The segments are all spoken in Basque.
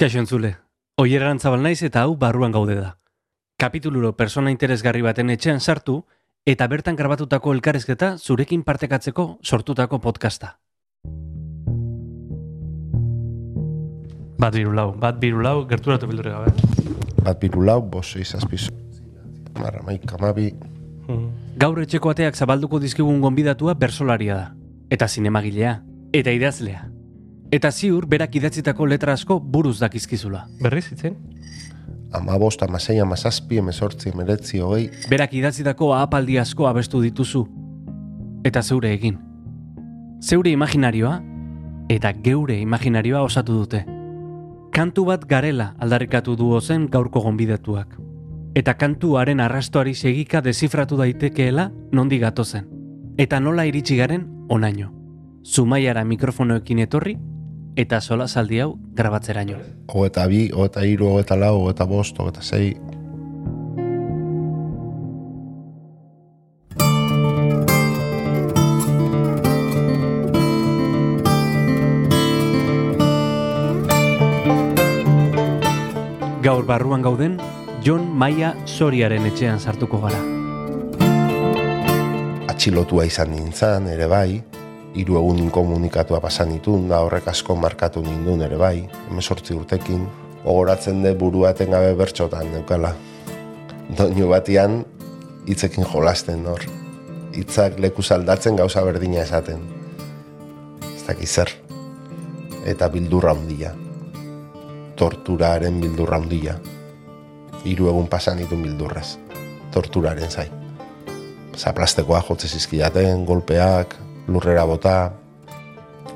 Kaixo entzule, oieran zabal naiz eta hau barruan gaude da. Kapituluro persona interesgarri baten etxean sartu eta bertan grabatutako elkarrezketa zurekin partekatzeko sortutako podcasta. Bat biru lau, bat biru lau, gerturatu bildure gabe. Bat biru lau, bos, izazpizu. Marra, maik, amabi. Gaur etxeko ateak zabalduko dizkigun gonbidatua bersolaria da. Eta zinemagilea. Eta idazlea. Eta ziur berak idatzitako letra asko buruz dakizkizula. Berriz itzen? Ama bost, ama zei, ama zazpi, emezortzi, emeretzi, hogei. Berak idatzitako ahapaldi asko abestu dituzu. Eta zeure egin. Zeure imaginarioa eta geure imaginarioa osatu dute. Kantu bat garela aldarrikatu du zen gaurko gonbidatuak. Eta kantuaren arrastoari segika desifratu daitekeela nondi gatozen. Eta nola iritsi garen onaino. Zumaiara mikrofonoekin etorri eta sola zaldi hau grabatzeraino. Hogeta bi, hogeta iru, hogeta lau, hogeta bost, hogeta zei. Gaur barruan gauden, John Maia Soriaren etxean sartuko gara. Atxilotua izan nintzen, ere bai. Hiru egun inkomunikatua pasan ditun, da horrek asko markatu nindun ere bai. Hemezortzi urtekin, ogoratzen de burua etengabe bertxotan neukala. Doinu batian, hitzekin jolasten hor. Hitzak leku aldatzen gauza berdina esaten. Ez zer. Eta bildurra handia. Torturaren bildurra handia. Hiru egun pasan ditun bildurrez. Torturaren zai. Zaplastekoa jotze zizkidaten, golpeak, lurrera bota,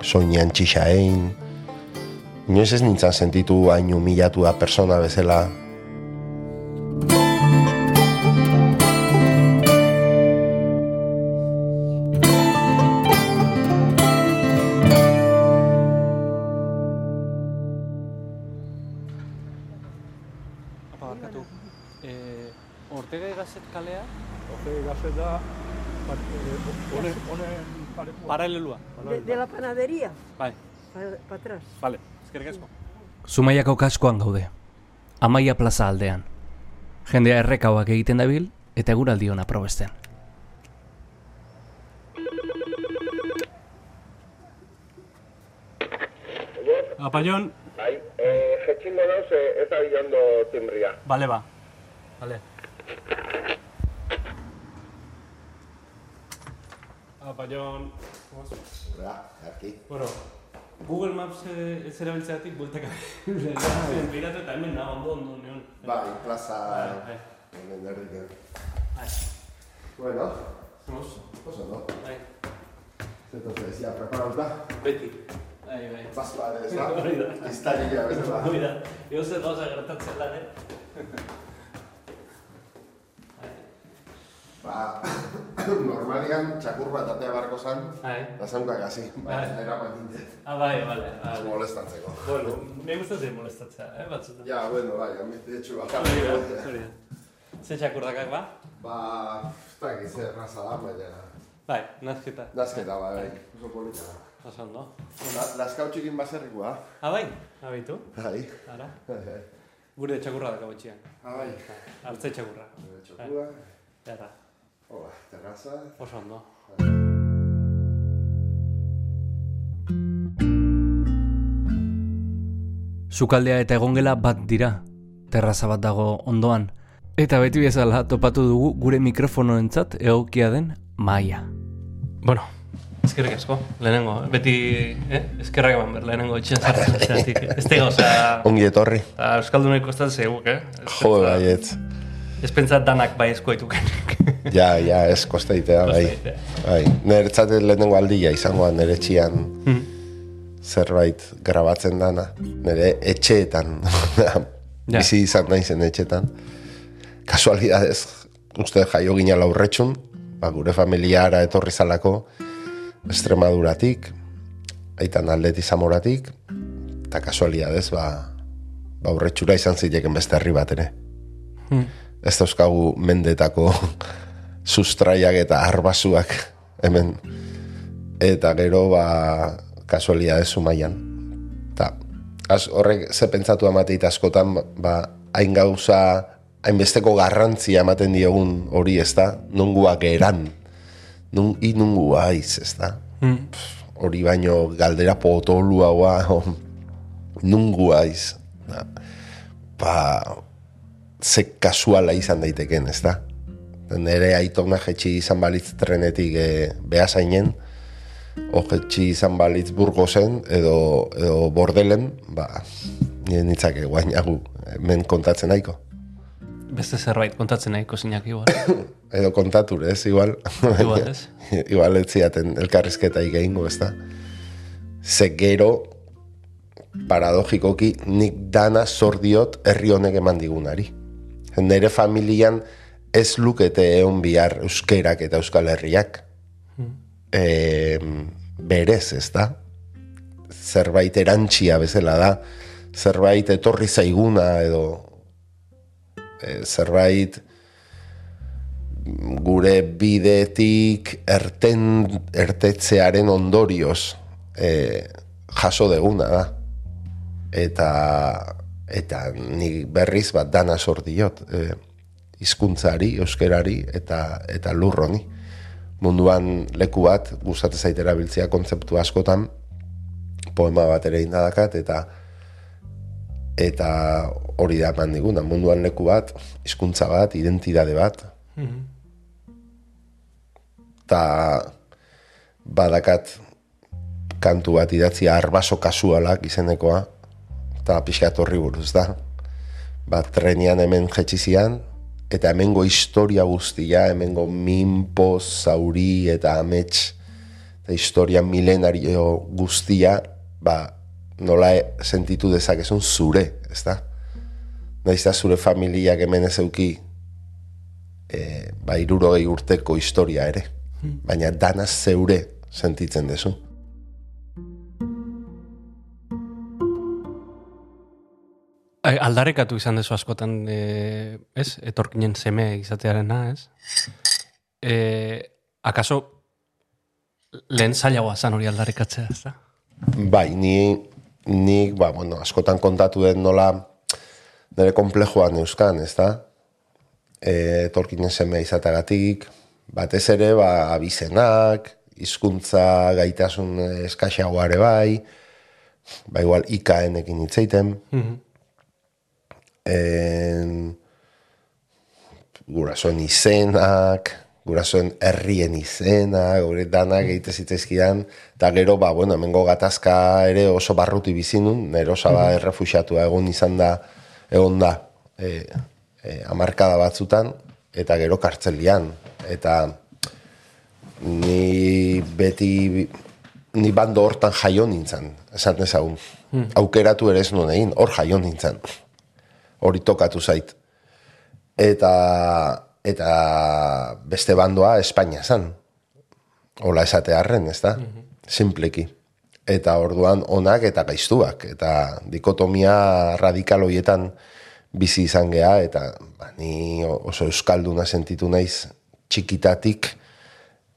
soinean txixa egin. Inoiz ez nintzen sentitu hain humilatua persona bezala. Bai, para atrás. vale, eskerrik asko. Zumaiako kaskoan gaude. Amaia plaza aldean. Jendea errekauak egiten dabil eta eguraldi hona probesten. Apaion, Bai, eh, jetxingo dauz, ez da bilando timbria. Vale, ba. Vale. Apaion. Ba, aquí. Bueno, Google Maps eh, ez erabiltzeatik bueltaka. Begiratu eta hemen nago ondo ondo neon. Bai, plaza... Bai, Hemen erdiken. bai. Bueno, Vamos. oso no. Bai. Zentos decía, preparauta. Beti. Bai, bai. Ere, ez da? Hori da. Iztarila bezala. Hori da. Ego zer gauza gertatzen lan, eh? Ba, normalian txakur bat atea barko zan, Bai. da zaunkak hasi. Ba, Bai. eraman nintzen. Ah, bai, vale. vale. Molestatzeko. Bueno, me gustatzen molestatzea, eh, batzutan. Ja, bueno, bai, amite etxu da. Ze txakurdakak ba? Ba, ez dakit zer raza da, baina... Bai, nazketa. Nazketa, bai, bai. Oso polita da. Oso ondo. La, Laskautxikin baserrikoa. Ah, bai? Abaitu? Bai. Ara? Gure txakurra daka batxian. Ah, bai. Altze txakurra. Txokua. Ara, Hola, terraza. oso ondo. Sukaldea eta egongela bat dira, terraza bat dago ondoan. Eta beti bezala topatu dugu gure mikrofonoentzat egokia den maia. Bueno, eskerrik asko, lehenengo, beti, eh? eskerrak eman ber, lehenengo etxean sartzen zeatik. Ez tega, osea, Ongi etorri. eta Euskalduneko ez da zeguk, eh? Ez Jo, pentsa- baietz. Ez pentsat danak bai eskoitukenik. Ja, ja, ez kosteitea, bai. Kosteitea. Bai, niretzat lehenengo aldia izangoa nire txian Hmm. zerbait grabatzen dana. Nire etxeetan, Ja. bizi izan naizen etxeetan. Kasualidadez, uste jaio gina laurretxun, ba, gure familiara etorri zalako, Estremaduratik, aitan aldeti zamoratik, eta kasualidadez, ba, ba urretxura izan zileken beste herri bat ere. Hmm. Ez dauzkagu mendetako sustraiak eta arbasuak hemen. Eta gero, ba, kasualidadez Zumaian. Ta, Az, horrek ze pentsatu amateit askotan, ba, hain gauza, hainbesteko garrantzia ematen diogun hori, ez da? Nunguak eran. Nun, i nungu aiz, ez da? Mm. Hori baino galdera potolu haua, nungu aiz. Da. Ba, ze kasuala izan daiteken, ez da? Nere aitona jetxi izan balitz trenetik e, behazainen, o jetxi izan balitz burgozen, edo, edo bordelen, ba, nire nitzake guainagu, hemen kontatzen nahiko. Beste zerbait kontatzen nahiko zinak igual. Edo kontatur, ez, igual. Igual, ez? igual ez ziaten elkarrizketa egingo, ez da? Ze gero, paradogikoki, nik dana zordiot herri honek eman digunari. Nere familian ez lukete egon bihar euskerak eta euskal herriak. E, berez, ez da? Zerbait erantxia bezala da. Zerbait etorri zaiguna edo e, zerbait gure bidetik erten, ertetzearen ondorioz e, jaso deguna da. Eta, eta ni berriz bat dana sor diot. E, hizkuntzari, euskerari eta, eta lurroni. Munduan leku bat, gustatu zait erabiltzea kontzeptu askotan, poema bat ere indadakat, eta eta hori da eman diguna, munduan leku bat, hizkuntza bat, identidade bat, eta badakat kantu bat idatzi arbaso kasualak izenekoa, eta pixkat horri buruz da. Bat trenian hemen jetxizian, eta hemengo historia guztia, hemengo minpo, zauri eta amets, eta historia milenario guztia, ba, nola e- sentitu dezakezun zure, ez da? Naiz da zure familiak hemen ez euki, e, ba, irurogei urteko historia ere. Baina dana zeure sentitzen dezu. Aldarrekatu izan dezu askotan, e, ez? Etorkinen seme izatearena, ez? E, akaso lehen zailagoa zan hori aldarrikatzea, ez da? Bai, ni, ni ba, bueno, askotan kontatu den nola nire komplejoan euskan, ez da? E, etorkinen semea izateagatik, batez ere, ba, abizenak, hizkuntza gaitasun eskaxagoa ere bai, ba, igual ikaenekin hitzeiten, en, gurasoen izenak, gurasoen herrien izenak, gure danak egite zitzaizkidan, eta gero, ba, bueno, hemengo gatazka ere oso barruti bizinun, nero osaba errefuxiatua egon izan da, egon da, e, e, amarkada batzutan, eta gero kartzelian, eta ni beti ni bando hortan jaio nintzen, esan ezagun. Aukeratu ere ez nuen egin, hor jaio nintzen. Hori tokatu zait. Eta, eta beste bandoa Espainia zan. Ola esate harren, ez da? Simpleki. Eta orduan onak eta gaiztuak. Eta dikotomia radikal hoietan bizi izan gea, eta ba, ni oso euskalduna sentitu naiz txikitatik,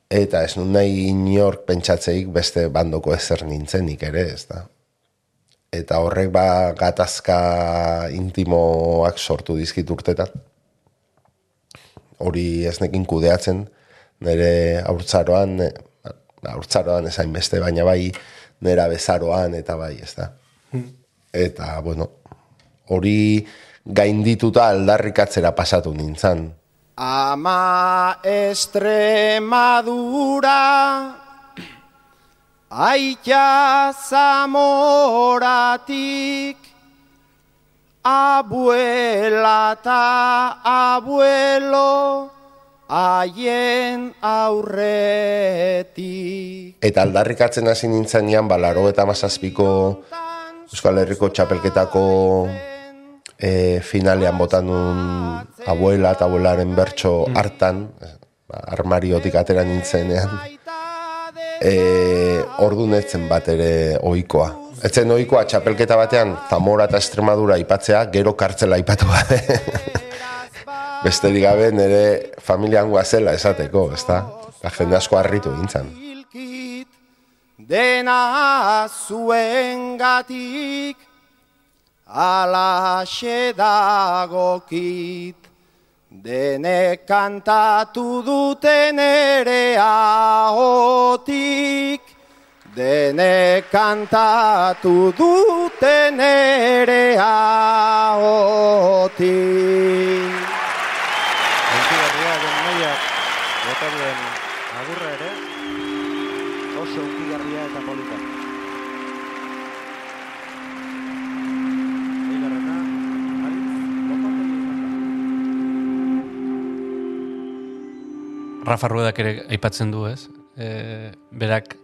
eta ez nun nahi inork pentsatzeik beste bandoko ezer nintzenik ere, ez da. Eta horrek ba gatazka intimoak sortu dizkit urtetan. Hori ez nekin kudeatzen, nire aurtzaroan, eh, aurtzaroan ezain beste, baina bai nera bezaroan eta bai, ez da. Eta, bueno, hori gaindituta aldarrikatzera pasatu nintzen. Ama Estremadura Aita Zamoratik Abuela eta abuelo Haien aurretik. Eta aldarrikatzen hasi nintzenean, balaro eta mazazpiko Euskal Herriko txapelketako e, finalean botan nun abuela eta abuelaren bertso hartan, ba, armariotik atera nintzenean, e, ordu netzen bat ere oikoa. Etzen oikoa txapelketa batean Zamora eta Estremadura aipatzea, gero kartzela aipatu gabe. Besterik gabe nire familian zela esateko, ezta? Da jende asko harritu. Hilkit dena zuen gatik alaxe dagokit. Denek kantatu duten ere ahotik, Denek kantatu duten ere ahotik. Rafa Ruedak ere aipatzen du, ez? E, berak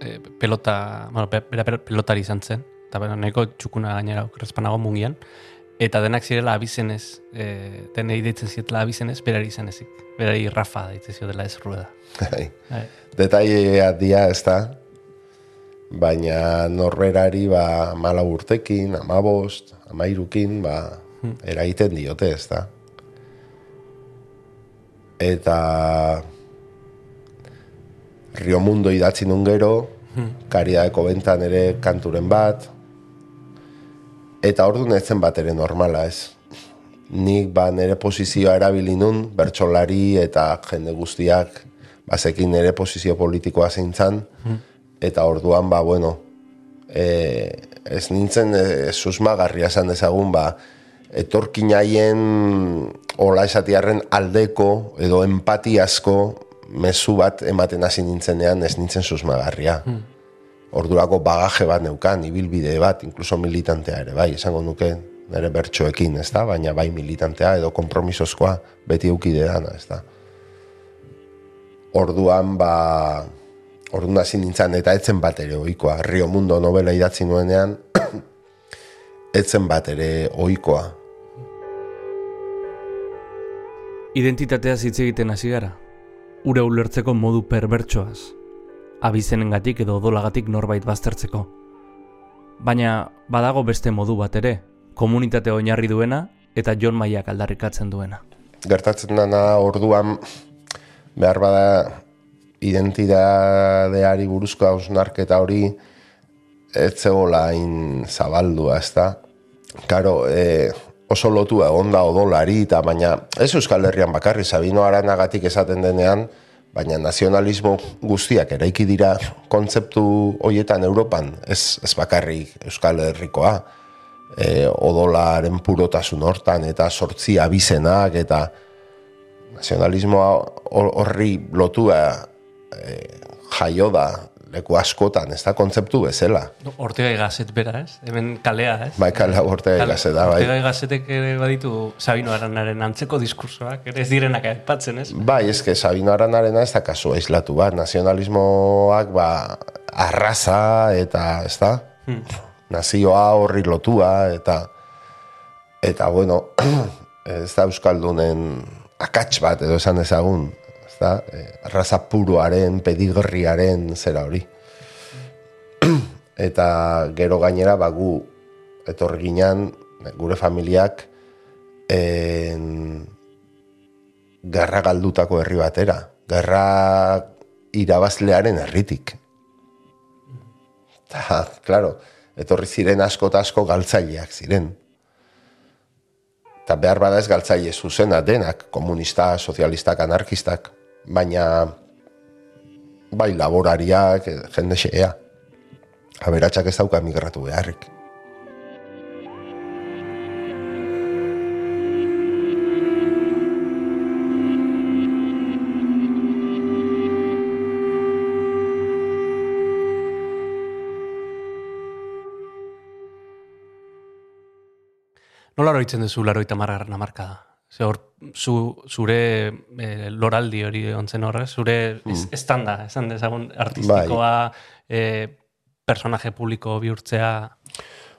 e, pelota, bueno, bera pel- pelotari izan zen, eta bera nahiko txukuna gainera okrezpanago mungian, eta denak zirela abizenez, e, denei deitzen zietela abizenez, berari izan ezik. Berari Rafa deitzen ziotela ez Rueda. Bai. Bai. Detaileak dia, ez da? Baina norberari ba mala urtekin, amabost, amairukin, ba, eragiten diote, ez da? Eta Rio Mundo idatzi nun gero, kariadeko bentan ere kanturen bat, eta ordu netzen bat ere normala, ez? Nik ba nire posizioa erabili nun, bertsolari eta jende guztiak bazekin nire posizio politikoa zeintzan, eta orduan, ba, bueno, e, ez nintzen e, susmagarria esan dezagun, ba, etorkin haien hola esatiarren aldeko edo empatiazko mezu bat ematen hasi nintzenean ez nintzen susmagarria. Ordurako bagaje bat neukan, ibilbide bat, inkluso militantea ere, bai, esango nuke nire bertsoekin, ez da? Baina bai militantea edo kompromisozkoa beti eukide dana, ez da? Orduan, ba, orduan hasi nintzen, eta etzen bat ere oikoa. Rio Mundo novela idatzi nuenean, etzen bat ere oikoa. Identitateaz hitz egiten hasi gara. Ura ulertzeko modu perbertsoaz. Abizenengatik edo odolagatik norbait baztertzeko. Baina badago beste modu bat ere, komunitate oinarri duena eta John Maiak aldarrikatzen duena. gertatzen dana orduan behar bada identitateari buruzko hausnarketa hori ez zegoela hain zabaldua, ez da? Karo, e, oso lotua egon da odolari, eta baina ez Euskal Herrian bakarri, Sabino Aranagatik esaten denean, baina nazionalismo guztiak eraiki dira kontzeptu hoietan Europan, ez, ez bakarrik Euskal Herrikoa, e, odolaren purotasun hortan, eta sortzi abizenak, eta nazionalismoa hor- horri lotua e, jaio da leku askotan, ez da kontzeptu bezala. Ortega Gasset bera, ez? Hemen kalea, ez? Bai, kale Ortega Gasset da, bai. Ortega Gassetek ere baditu Sabino Aranaren antzeko diskursoak, ere ez direnak aipatzen, ez? Bai, eske Sabino Aranarena ez da kasu aislatu bat, nazionalismoak ba, arraza eta, ez da, nazioa horri lotua eta eta bueno, ez da Euskaldunen akats bat edo esan dezagun, ez da, eh, arraza puruaren, pedigriaren zera hori. eta gero gainera ba, gu etorri ginen, gure familiak en, gerra galdutako herri batera. Gerra irabazlearen herritik. Ta, claro, etorri ziren asko eta asko galtzaileak ziren. Eta behar bada ez galtzaile zuzena denak, komunista, sozialistak, anarkistak, baina bai laborariak, jende xea. Aberatsak ez dauka migratu beharrik. Nola oroitzen duzu laroita margarren amarkada? Ze hor, zu, zure e, loraldi hori ontzen horrez, zure mm. estanda, esan dezagun artistikoa, e, personaje publiko bihurtzea,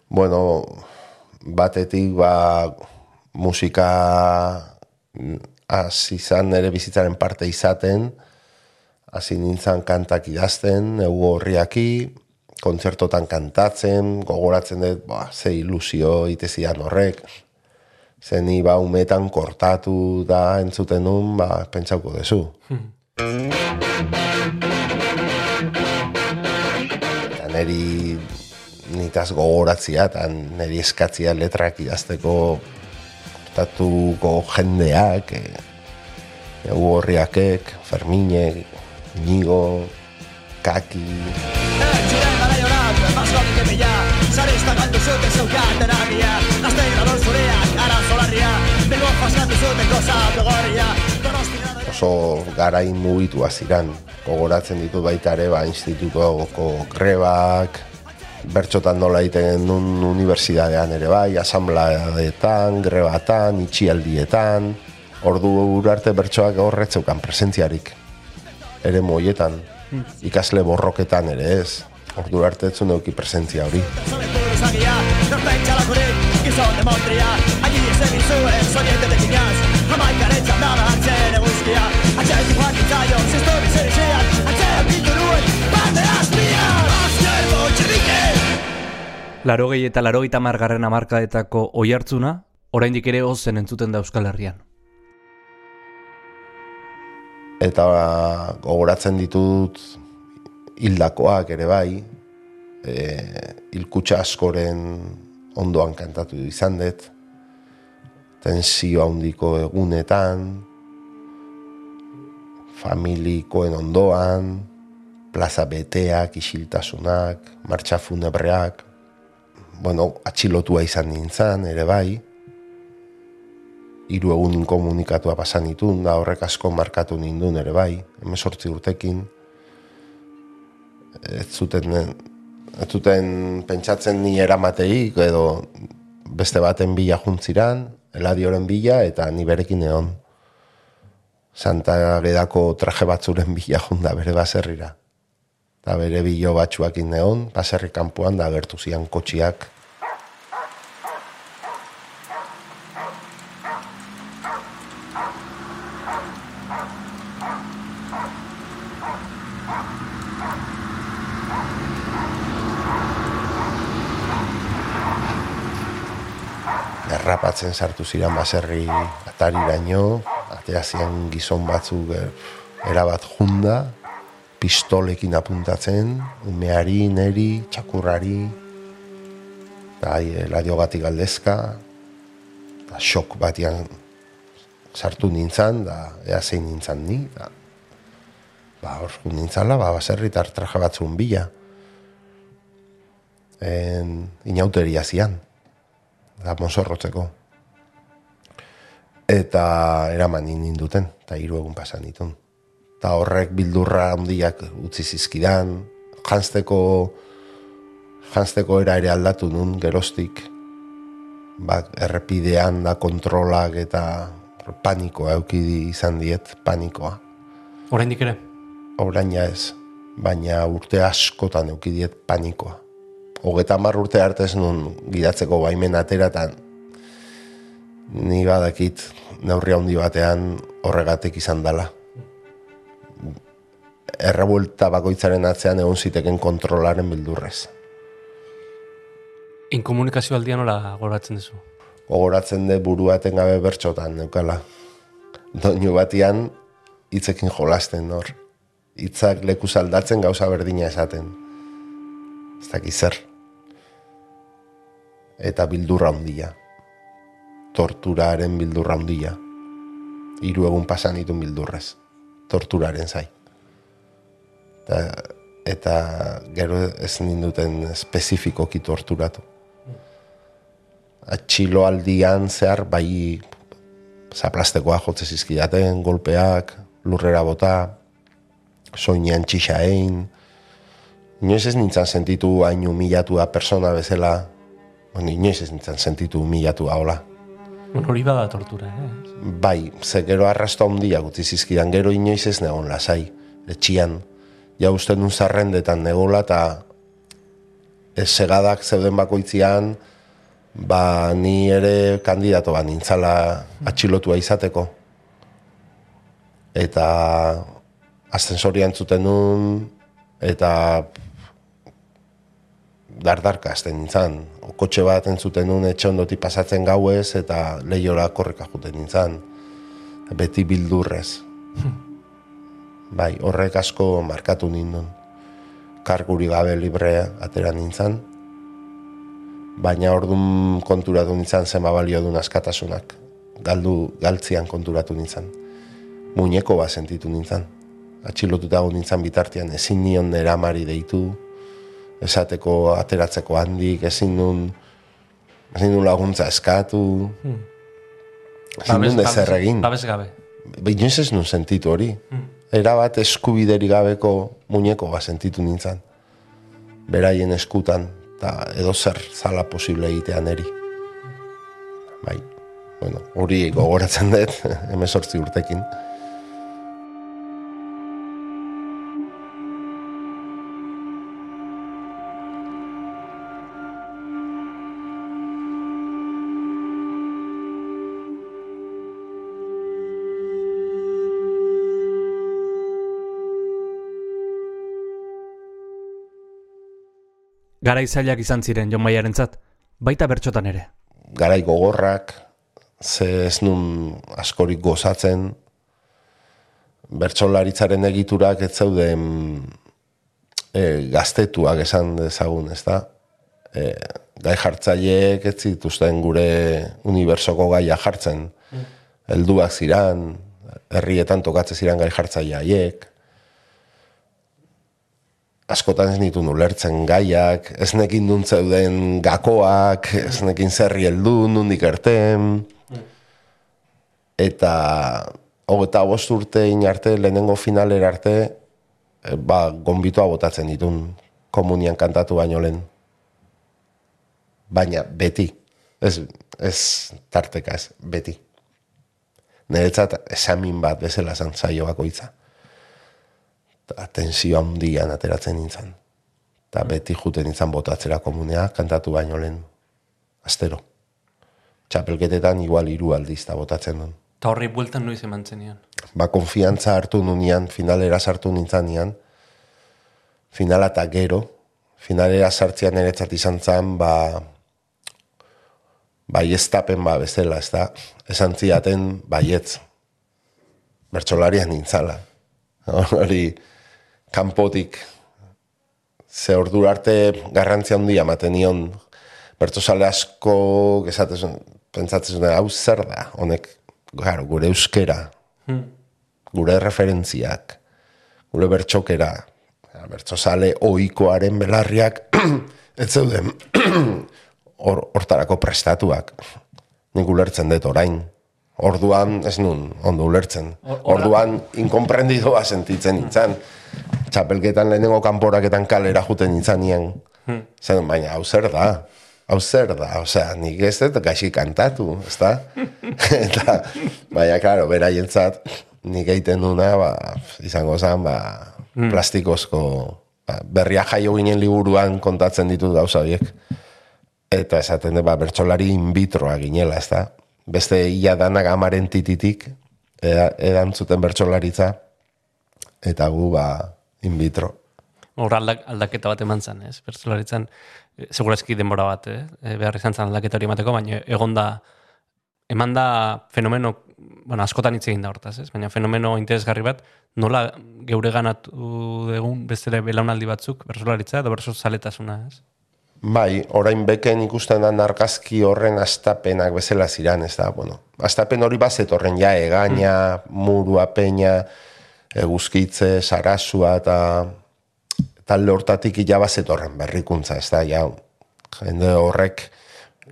Bueno, batetik ba, musika mm, hasi izan nire bizitzaren parte izaten, hasi nintzen kantak idazten, egu horriaki, kontzertotan kantatzen, gogoratzen dut, ba, ze ilusio itezidan horrek, zeni ba, umetan kortatu da entzuten nun, ba, pentsauko dezu. Eta neri nitaz gogoratzia eta niri eskatzia letrak idazteko hortatuko jendeak, e, egu horriakek, Ferminek, Nigo, Kaki, Txiren gara jorat, mazkotik epila Zarista galdu zuten zeukaten argia Azte oso garain mugitua ziran. Gogoratzen ditut baita ere, ba, institutuko grebak, bertxotan nola egiten nun unibertsitatean ere bai, asambladeetan, grebatan, itxialdietan, ordu arte bertsoak horretzeukan presentziarik. Ere moietan, ikasle borroketan ere ez. Ordu arte etzun euki presentzia hori. Egin zuen Zoriente tekinaz, hamaikaren txandara Antzen eguzkia, atxetik joan nintzaion Ziztori zer izean, atxean bildu nuen Bande azpian, azken bolxebike Laro gehi eta laro gita margarren amarkadetako oi hartzuna, oraindik ere ozen entzuten da Euskal Herrian. eta gogoratzen ditut hildakoak ere bai, e, hilkutxa askoren ondoan kantatu izan dut, tensio handiko egunetan, familikoen ondoan, plaza beteak, isiltasunak, martxa funebreak, bueno, atxilotua izan nintzen, ere bai, hiru egun inkomunikatua pasan ditun, da horrek asko markatu nindun ere bai, emezortzi urtekin, ez zuten, ez zuten pentsatzen ni eramateik, edo beste baten bila juntziran, eladioren bila, eta ni berekin egon. Santa Gedako traje batzuren bila junda bere baserrira. Eta bere bilo batzuakin egon, baserri kanpoan da agertu zian kotxiak errapatzen sartu ziren baserri atariraino, atea zian gizon batzuk er, erabat junda, pistolekin apuntatzen, umeari, neri, txakurrari, eta hai, ladiogatik galdezka, eta xok batian sartu nintzan, da ea zein nintzan ni, da, ba, hor nintzala, ba, baserri tar traje batzun bila. En, inauteria zian, da mozorrotzeko. Eta eraman ninduten, eta hiru egun pasan ditun. Eta horrek bildurra handiak utzi zizkidan, janzteko, janzteko era ere aldatu nun, gerostik, ba, errepidean da kontrolak eta panikoa eukidi izan diet, panikoa. Oraindik ere? Oraina ez, baina urte askotan eukidiet panikoa. Hogeta mar urte arte nun gidatzeko baimen atera eta ni badakit neurri handi batean horregatik izan dela. Errebuelta bakoitzaren atzean egon ziteken kontrolaren bildurrez. Inkomunikazio aldia nola goratzen duzu? Gogoratzen de burua etengabe bertxotan, neukala. Doinu batian hitzekin jolasten hor. Hitzak leku aldatzen gauza berdina esaten. Ez dakiz zer. Eta bildurra handia. Torturaren bildurra handia. Hiru egun pasan ditun bildurrez. Torturaren zai. Eta, eta gero ez ninduten espezifikoki torturatu. Atxilo aldian zehar bai zaplastekoa jotze zizkidaten, golpeak, lurrera bota, soinean txixain. Inoiz ez nintzen sentitu hain humilatua persona bezala, bueno, inoiz ez nintzen sentitu humilatua hola. Bueno, hori bada tortura, eh? Bai, ze gero arrasto handia gutzi zizkidan, gero inoiz ez negon lasai, etxian. Ja uste nun zarrendetan negola eta ez segadak zeuden bakoitzian, ba ni ere kandidato bat nintzala atxilotua izateko. Eta ascensorian zuten nun, eta dardarka azten nintzen. Kotxe bat entzuten nun etxe ondotik pasatzen gauez eta lehiora korreka juten nintzen. Beti bildurrez. bai, horrek asko markatu nindun. Karguri gabe libre atera nintzen. baina ordun konturatu nintzen zenba balio duen askatasunak. Galdu, galtzian konturatu nintzen. Muñeko bat sentitu nintzen. Atxilotuta nintzen bitartean ezin nion eramari deitu, esateko ateratzeko handik, ezin nun, ezin nun laguntza eskatu, ezin nun ezer egin. Babes gabe. Inoiz ez nun sentitu hori. Era bat eskubideri gabeko muñeko bat sentitu nintzen. Beraien eskutan, eta edo zer zala posible egitea neri. Bai, bueno, hori gogoratzen dut, emezortzi urtekin. Gara izailak izan ziren Jon Maiarentzat, baita bertxotan ere. Garai gogorrak, ze ez nun askorik gozatzen, bertsolaritzaren egiturak ez zeuden e, gaztetuak esan dezagun, ez da? E, gai jartzaileek ez zituzten gure unibertsoko gaia jartzen. Helduak ziran, herrietan tokatzen ziran gai jartzaile haiek. Askotan ez nitu ulertzen gaiak, ez nekin dun zeuden gakoak, ez nekin zerri heldu, nundik erten. Eta hogeta bost urte inarte, lehenengo finalera arte, e, ba, gombitoa botatzen ditun komunian kantatu baino lehen. Baina beti, ez, ez tarteka ez, beti. Niretzat esamin bat bezala zan zaio bakoitza. Eta tensio handian ateratzen nintzen. Eta beti juten nintzen botatzera komunea, kantatu baino lehen. Astero. Txapelketetan igual hiru aldiz da botatzen duen. Eta horri bueltan noiz eman zenian. ba, konfiantza hartu nunian, finalera sartu nintzanean, finala eta gero, finalera sartzean eretzat izan zen, ba, bai ez ba bezala, ez da, esan ziaten baietz, bertsolarian nintzala. Hori, kanpotik, ze ordura arte garrantzia handia ematen nion, bertsozale asko, esatezun, pentsatzen hau zer da, honek, claro, gure euskera, gure referentziak, gure bertxokera, bertsozale oikoaren belarriak, ez zeuden hor, hortarako prestatuak. Nik ulertzen dut orain. Orduan, ez nun, ondo ulertzen. Orduan, inkomprendidoa sentitzen nintzen. Txapelketan lehenengo kanporaketan kalera juten nintzen nien. Zen, baina, hau zer da? Hau zer da? Osea, nik ez dut gaixi kantatu, ez da? Eta, baina, klaro, beraientzat, nik egiten duna, ba, izango zen, ba, plastikozko, ba, berria jaio ginen liburuan kontatzen ditut gauza horiek. Eta esaten dut, ba, bertsolari in vitroa ginela, ez da? Beste ia danak amaren tititik, edantzuten bertsolaritza, eta gu, ba, in vitro. Hor aldak, aldaketa bat eman zen, ez? Bertsolaritzan, eh, segurazki denbora bat, eh? Eh, behar izan zen aldaketa hori emateko, baina egon da, eman da fenomeno, bueno, askotan hitz egin da hortaz, ez? Baina fenomeno interesgarri bat, nola geure ganatu dugun beste belaunaldi batzuk, bertsolaritza edo bertso zaletasuna, ez? Bai, orain beken ikusten da argazki horren astapenak bezala ziran, ez da, bueno, astapen hori bazet ja, egaina, murua, peña, eguzkitze, sarasua, eta talde hortatik ja bazet horren berrikuntza, ez da, ja, jende horrek,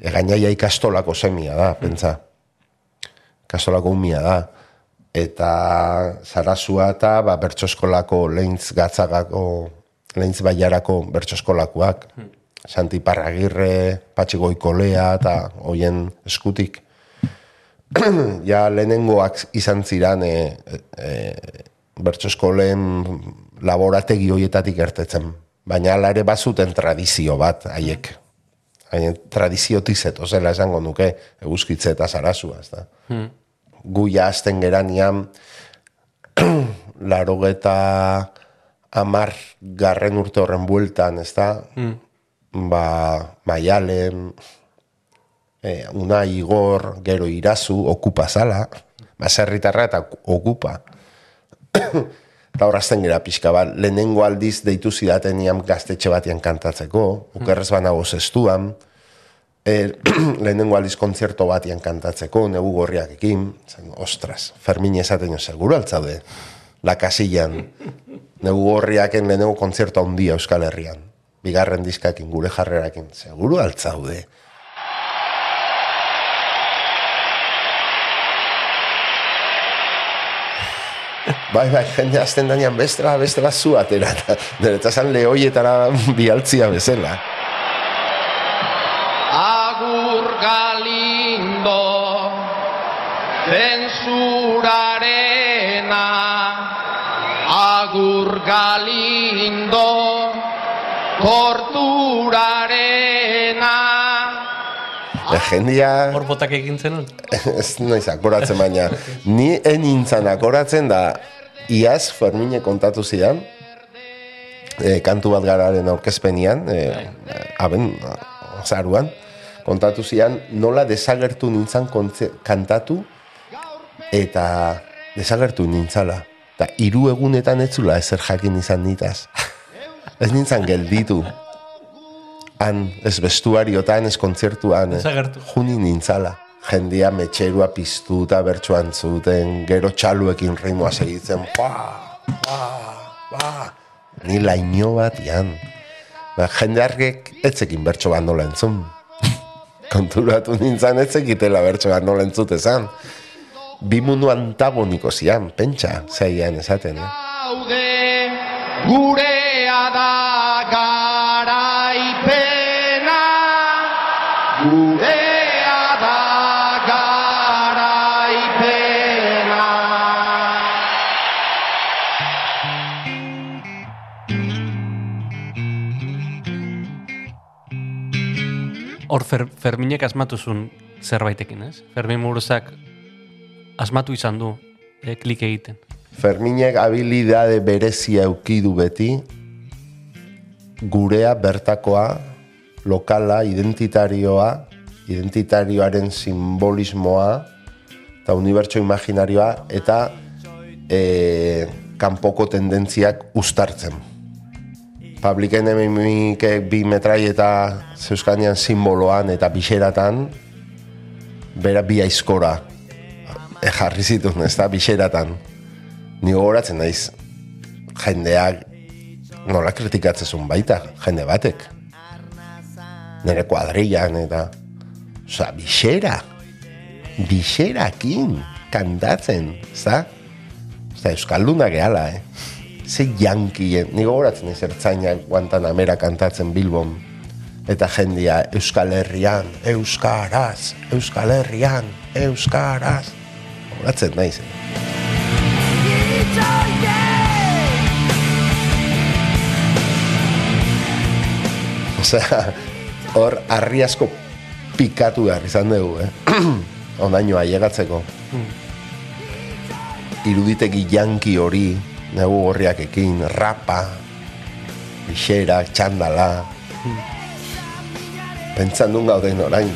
egaina ja ikastolako semia da, pentsa, ikastolako umia da, eta sarasua eta ba, bertxoskolako lehintz gatzagako, lehintz baiarako bertxoskolakoak, Santi Parragirre, Patxi Goikolea eta hoien eskutik. ja lehenengoak izan ziran e, e, bertsoskolen laborategi hoietatik ertetzen. Baina ala ere bazuten tradizio bat haiek. Haien tradiziotik zetozela esango nuke eguzkitze eta sarasua, ez da. Gu ja azten geranian larogeta amar garren urte horren bueltan, ez da? Ba, maialen, e, una igor, gero irazu, okupa zala, baserritarra eta okupa. Eta horazten gira pixka bat, lehenengo aldiz deitu zidaten iam gaztetxe batian kantatzeko, ukerrez banago zestuan, e, lehenengo aliz kontzerto batian kantatzeko, negu gorriakekin, zen, ostras, Fermin esaten jo, seguro altzaude, la kasillan, negu gorriaken lehenengo kontzerto handia Euskal Herrian, bigarren diskakin, gure jarrerakin, seguro altzaude. Bai, bai, jende azten danean bestela, bestela zu atera, eta zan lehoietara bialtzia bezala. Agur galindo zensurarena Agur galindo torturarena jendia, Hor botak egin zenun? ez noiz akoratzen baina, ni enintzan akoratzen da, iaz Fermine kontatu zidan, e, kantu bat gararen aurkezpenian, e, aben, zaruan, kontatu zidan, nola desagertu nintzan kontze, kantatu, eta desagertu nintzala. Eta hiru egunetan ez zula ezer jakin izan nitaz. Ez nintzan gelditu. Han, ez bestuariotan, ez kontzertuan. ez. Desagertu. Juni nintzala. Jendia metxerua piztu eta bertsuan zuten, gero txaluekin ritmoa segitzen, pa, pa, pa. Ni laino bat ian. Ba, jendeargek etzekin bertso bat nola entzun. Konturatu nintzen etzekitela bertso bat nola entzutezan. Bi mundu antagoniko zian, pentsa, zeian esaten, eh? Gaude Gurea da garaipena Hor fer, Ferminek asmatu zuen zerbaitekin, ez? Fermin Muruzak asmatu izan du e, klik egiten. Ferminek habilidade berezia eukidu beti, gurea bertakoa, lokala, identitarioa, identitarioaren simbolismoa, eta unibertso imaginarioa, eta e, kanpoko tendentziak ustartzen. Publiken emimikek bi metrai eta zeuskanean simboloan eta bixeratan, bera bi aizkora e, jarri zituen, ez da, bixeratan. Ni gogoratzen naiz jendeak nola kritikatzezun baita, jende batek. Nere kuadrillan eta... Osa, bixera. Bixerakin kantatzen, ez da? Ez da, Euskalduna gehala, eh? Ze jankien, ni gogoratzen naiz ertzainak Guantanamera kantatzen Bilbon. Eta jendia Euskal Herrian, Euskaraz, Euskal Herrian, Euskaraz. Gogoratzen naiz, eh? Osea, hor harri asko pikatu behar izan dugu, eh? Onaino ailegatzeko. Iruditegi janki hori, negu gorriakekin, rapa, bixera, txandala. Pentsan duen gauden orain.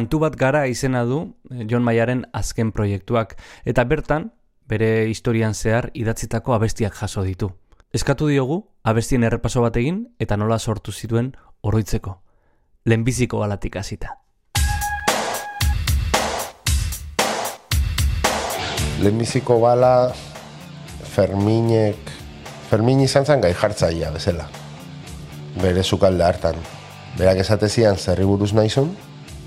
Kantu bat gara izena du eh, John Mayaren azken proiektuak, eta bertan, bere historian zehar idatzitako abestiak jaso ditu. Eskatu diogu, abestien errepaso bat egin, eta nola sortu zituen oroitzeko. Lehenbiziko galatik hasita. Lehenbiziko bala Ferminek Fermin izan zen gai jartzaia bezala bere sukalde hartan berak esate zian zerri buruz naizun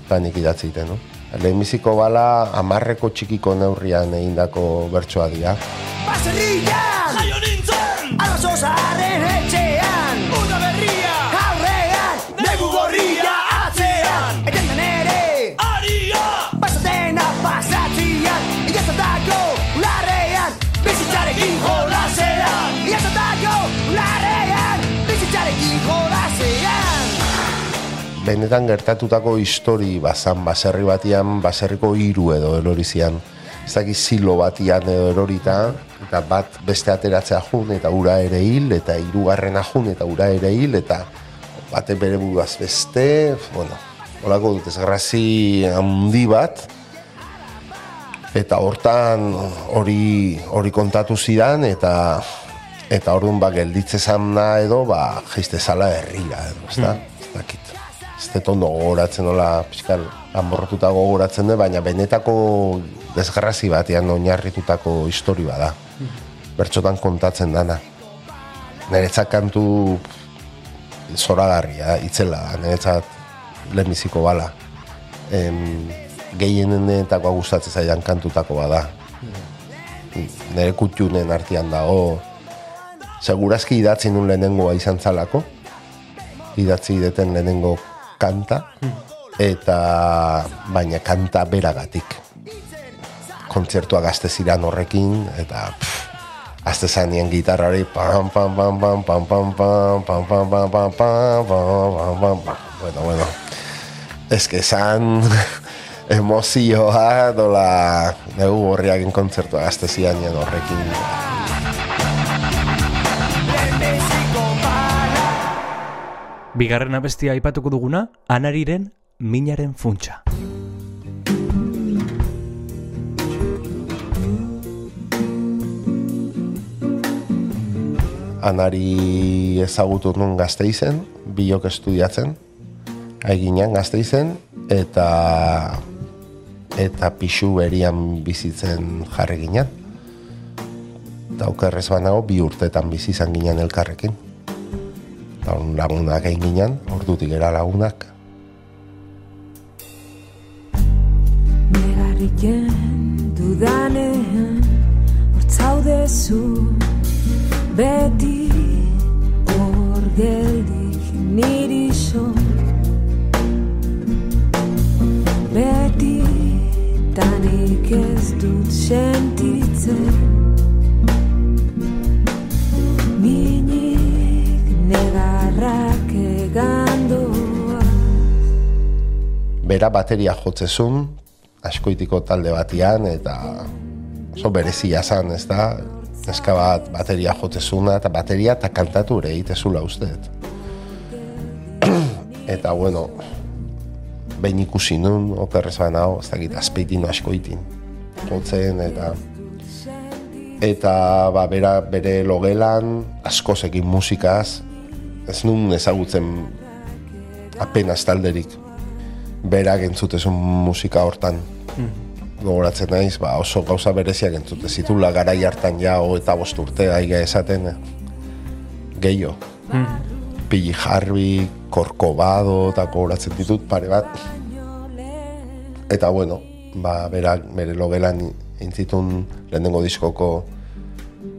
eta nik idatzi no? Lehenbiziko bala amarreko txikiko neurrian egindako bertsoa dira. Baserrian! Jaio nintzen! Arazo benetan gertatutako histori bazan baserri batian, baserriko hiru edo erori zian. Ez dakit silo batian edo erorita, eta bat beste ateratzea jun, eta ura ere hil, eta hirugarrena jun, eta ura ere hil, eta bate bere buruaz beste, bueno, holako dut ezgrazi handi bat, eta hortan hori hori kontatu zidan, eta eta orduan ba gelditze zamna edo ba jaiste zala herrira? Ez dakit. Ez dut ondo gogoratzen nola pixkal amorrotuta gogoratzen dut, baina benetako desgrazi batean oinarritutako histori bada. Bertxotan kontatzen dana. Niretzat kantu zoragarria, itzela da, niretzat lehenbiziko bala. Em, gehienetakoa gustatzen zaidan kantutako bada. Nire kutxunen artean dago, segurazki idatzi nun lehenengoa izan zalako, idatzi deten lehenengo kanta, eta baina kanta beragatik. Kontzertua gazte ziran horrekin, eta azte zanien gitarrari pam pam pam pam pam pam pam pam pam pam pam pam pam pam pam pam bueno, bueno ez que zan emozioa dola negu horriakin kontzertua gazte zianien horrekin Bigarren abestia aipatuko duguna, anariren minaren funtsa. anari ezagutu nun gazteizen, biok estudiatzen, aiginan gazteizen, eta eta pixu berian bizitzen jarri ginen. Eta okerrez banago, bi urtetan bizi izan ginen elkarrekin. Eta lagunak egin ginen, ordutik era lagunak. Negarriken dudanean Hortzaudezu beti Hor geldik niri so Beti tanik ez dut sentitzen negarrak egandoa Bera bateria jotzezun, askoitiko talde batian, eta oso berezia zan, ez da? Neska bat bateria jotzezuna, eta bateria eta kantatu ere egitezula usteet. eta bueno, behin ikusi nun, okerrez banao, ez dakit, azpeitin askoitin. Jotzen, eta eta ba, bera, bere logelan askoz egin musikaz, ez nun ezagutzen apenas talderik berak entzutezun musika hortan. Gogoratzen naiz, ba, oso gauza bereziak entzute zitula garai hartan ja o eta bost urte aiga esaten eh, gehiago. Pili Harvey, Korkobado, eta gogoratzen ditut pare bat. Eta bueno, ba, berak bere logelan intzitun lehenengo diskoko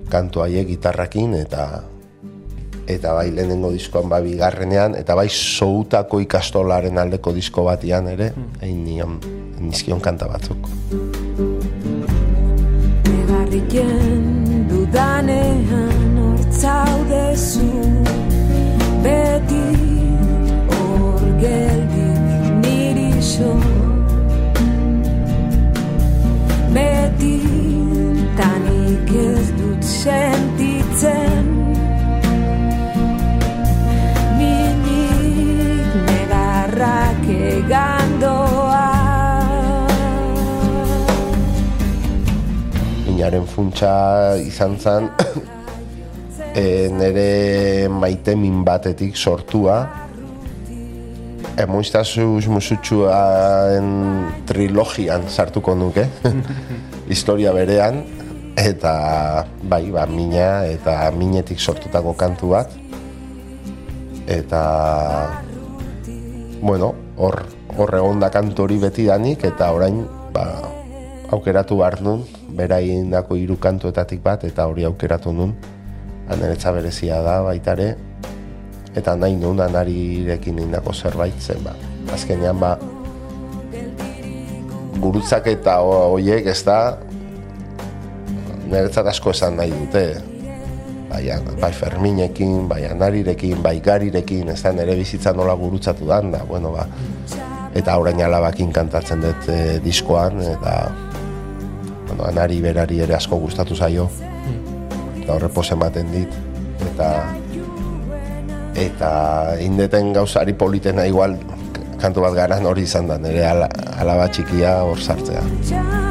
kantu haiek gitarrakin eta eta bai lehenengo diskoan ba bigarrenean eta bai soutako ikastolaren aldeko disko batian ere egin nion nizkion kanta batzuk. Negarriken dudanean hortzaudezu Beti hor geldik niri so Beti tanik ez dut sentitzen negarrak egandoa minaren funtsa izan zen e, nere maite min batetik sortua. Emoiztazuz musutxuaren trilogian sartuko nuke historia berean eta bai, ba, mina eta minetik sortutako kantu bat. Eta bueno, hor hor egon da kantu hori beti danik eta orain ba, aukeratu behar nun bera egindako hiru kantuetatik bat eta hori aukeratu nun aneretza berezia da baitare eta nahi nun anarirekin indako zerbait zen ba. azkenean ba gurutzak eta ho- hoiek ez da niretzat asko esan nahi dute bai, bai Ferminekin, bai Anarirekin, bai Garirekin, ez da nire bizitza nola gurutzatu dan, da, bueno, ba, eta orain alabakin kantatzen dut e, diskoan, eta bueno, Anari berari ere asko gustatu zaio, eta horre pos ematen dit, eta eta indeten gauzari politena igual kantu bat garan hori izan da, nire ala, alaba txikia hor sartzea.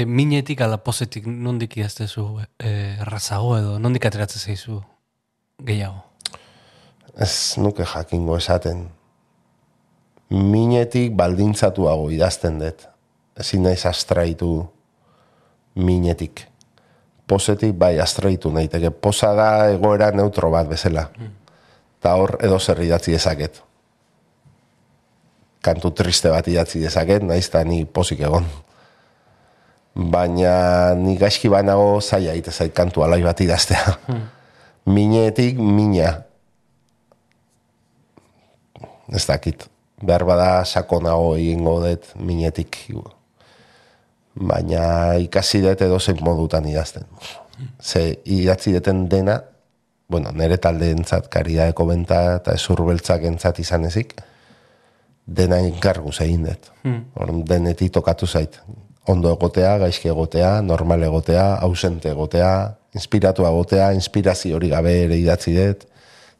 E, minetik ala pozetik nondik idaztezu e, errazago edo nondik ateratzen zaizu gehiago? Ez nuke jakingo esaten. Minetik baldintzatuago idazten dut. Ezin naiz astraitu minetik. Pozetik bai astraitu naiteke. Poza da egoera neutro bat bezala. Eta hor edo zer idatzi dezaket. Kantu triste bat idatzi dezaket, naiz ni pozik egon. Baina ni gaizki banago zaila ite zait kantu alai bat idaztea. Minetik mina ez dakit. Behar bada sakonago egingo dut minetik. Baina ikasi dut edo zein modutan idazten. Ze idatzi deten dena, bueno, nire talde entzat, karidaeko benta eta ezurbeltzak entzat izan ezik, dena enkargu egin dut. Orduan, denetik tokatu zait. Ondo egotea, gaizki egotea, normal egotea, ausente egotea, inspiratu egotea, inspirazio hori gabe ere idatzi dut,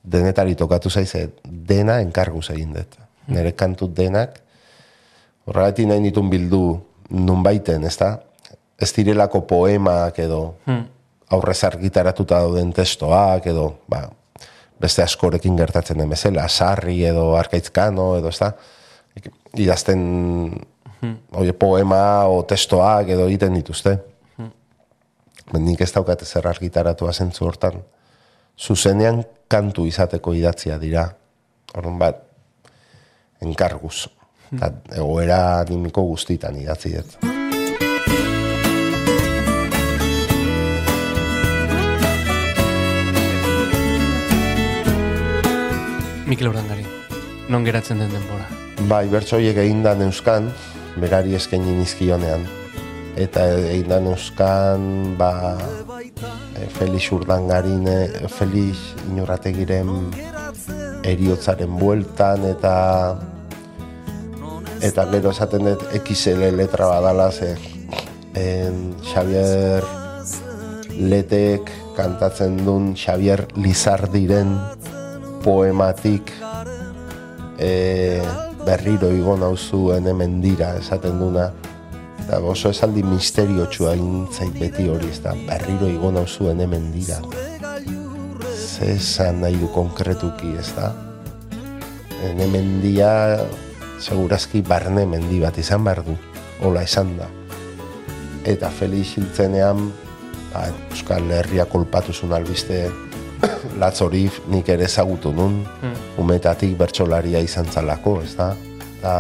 denetari tokatu zaize, dena enkargu egin dut. Nire kantu denak, horregatik nahi nitun bildu nunbaiten, ez da? Ez direlako poemak edo aurrez argitaratuta dauden testoak edo, ba, beste askorekin gertatzen den bezala, sarri edo arkaitzkano edo, ez da? Idazten oie, poema o testoak edo egiten dituzte. Nik ez daukat zer argitaratua zentzu hortan. Zuzenean kantu izateko idatzia dira. Orduan bat, enkarguz. Eta egoera animiko guztitan idatzi dut. Mikel Urangari, non geratzen den denbora. Bai, bertsoiek egin da neuskan, berari eskaini nizkionean. Eta egin da neuskan, ba, e, Felix Urdangarin, e, Felix Iñurrategiren eriotzaren bueltan, eta eta gero esaten dut XL letra badala, ze en, Xavier Letek kantatzen duen Xavier Lizardiren poematik e, berriro igo nauzuen hemen dira esaten duna. Eta oso esaldi misterio txua zait beti hori ez da berriro igo nauzuen hemen dira. Ze esan nahi du konkretuki ez da? En hemen dia segurazki barne mendi bat izan behar du hola esan da. Eta Felix hiltzenean ba, Euskal Herria kolpatu zuen albiste latz hori nik ere ezagutu nun, umetatik bertsolaria izan zalako, ez da? Da,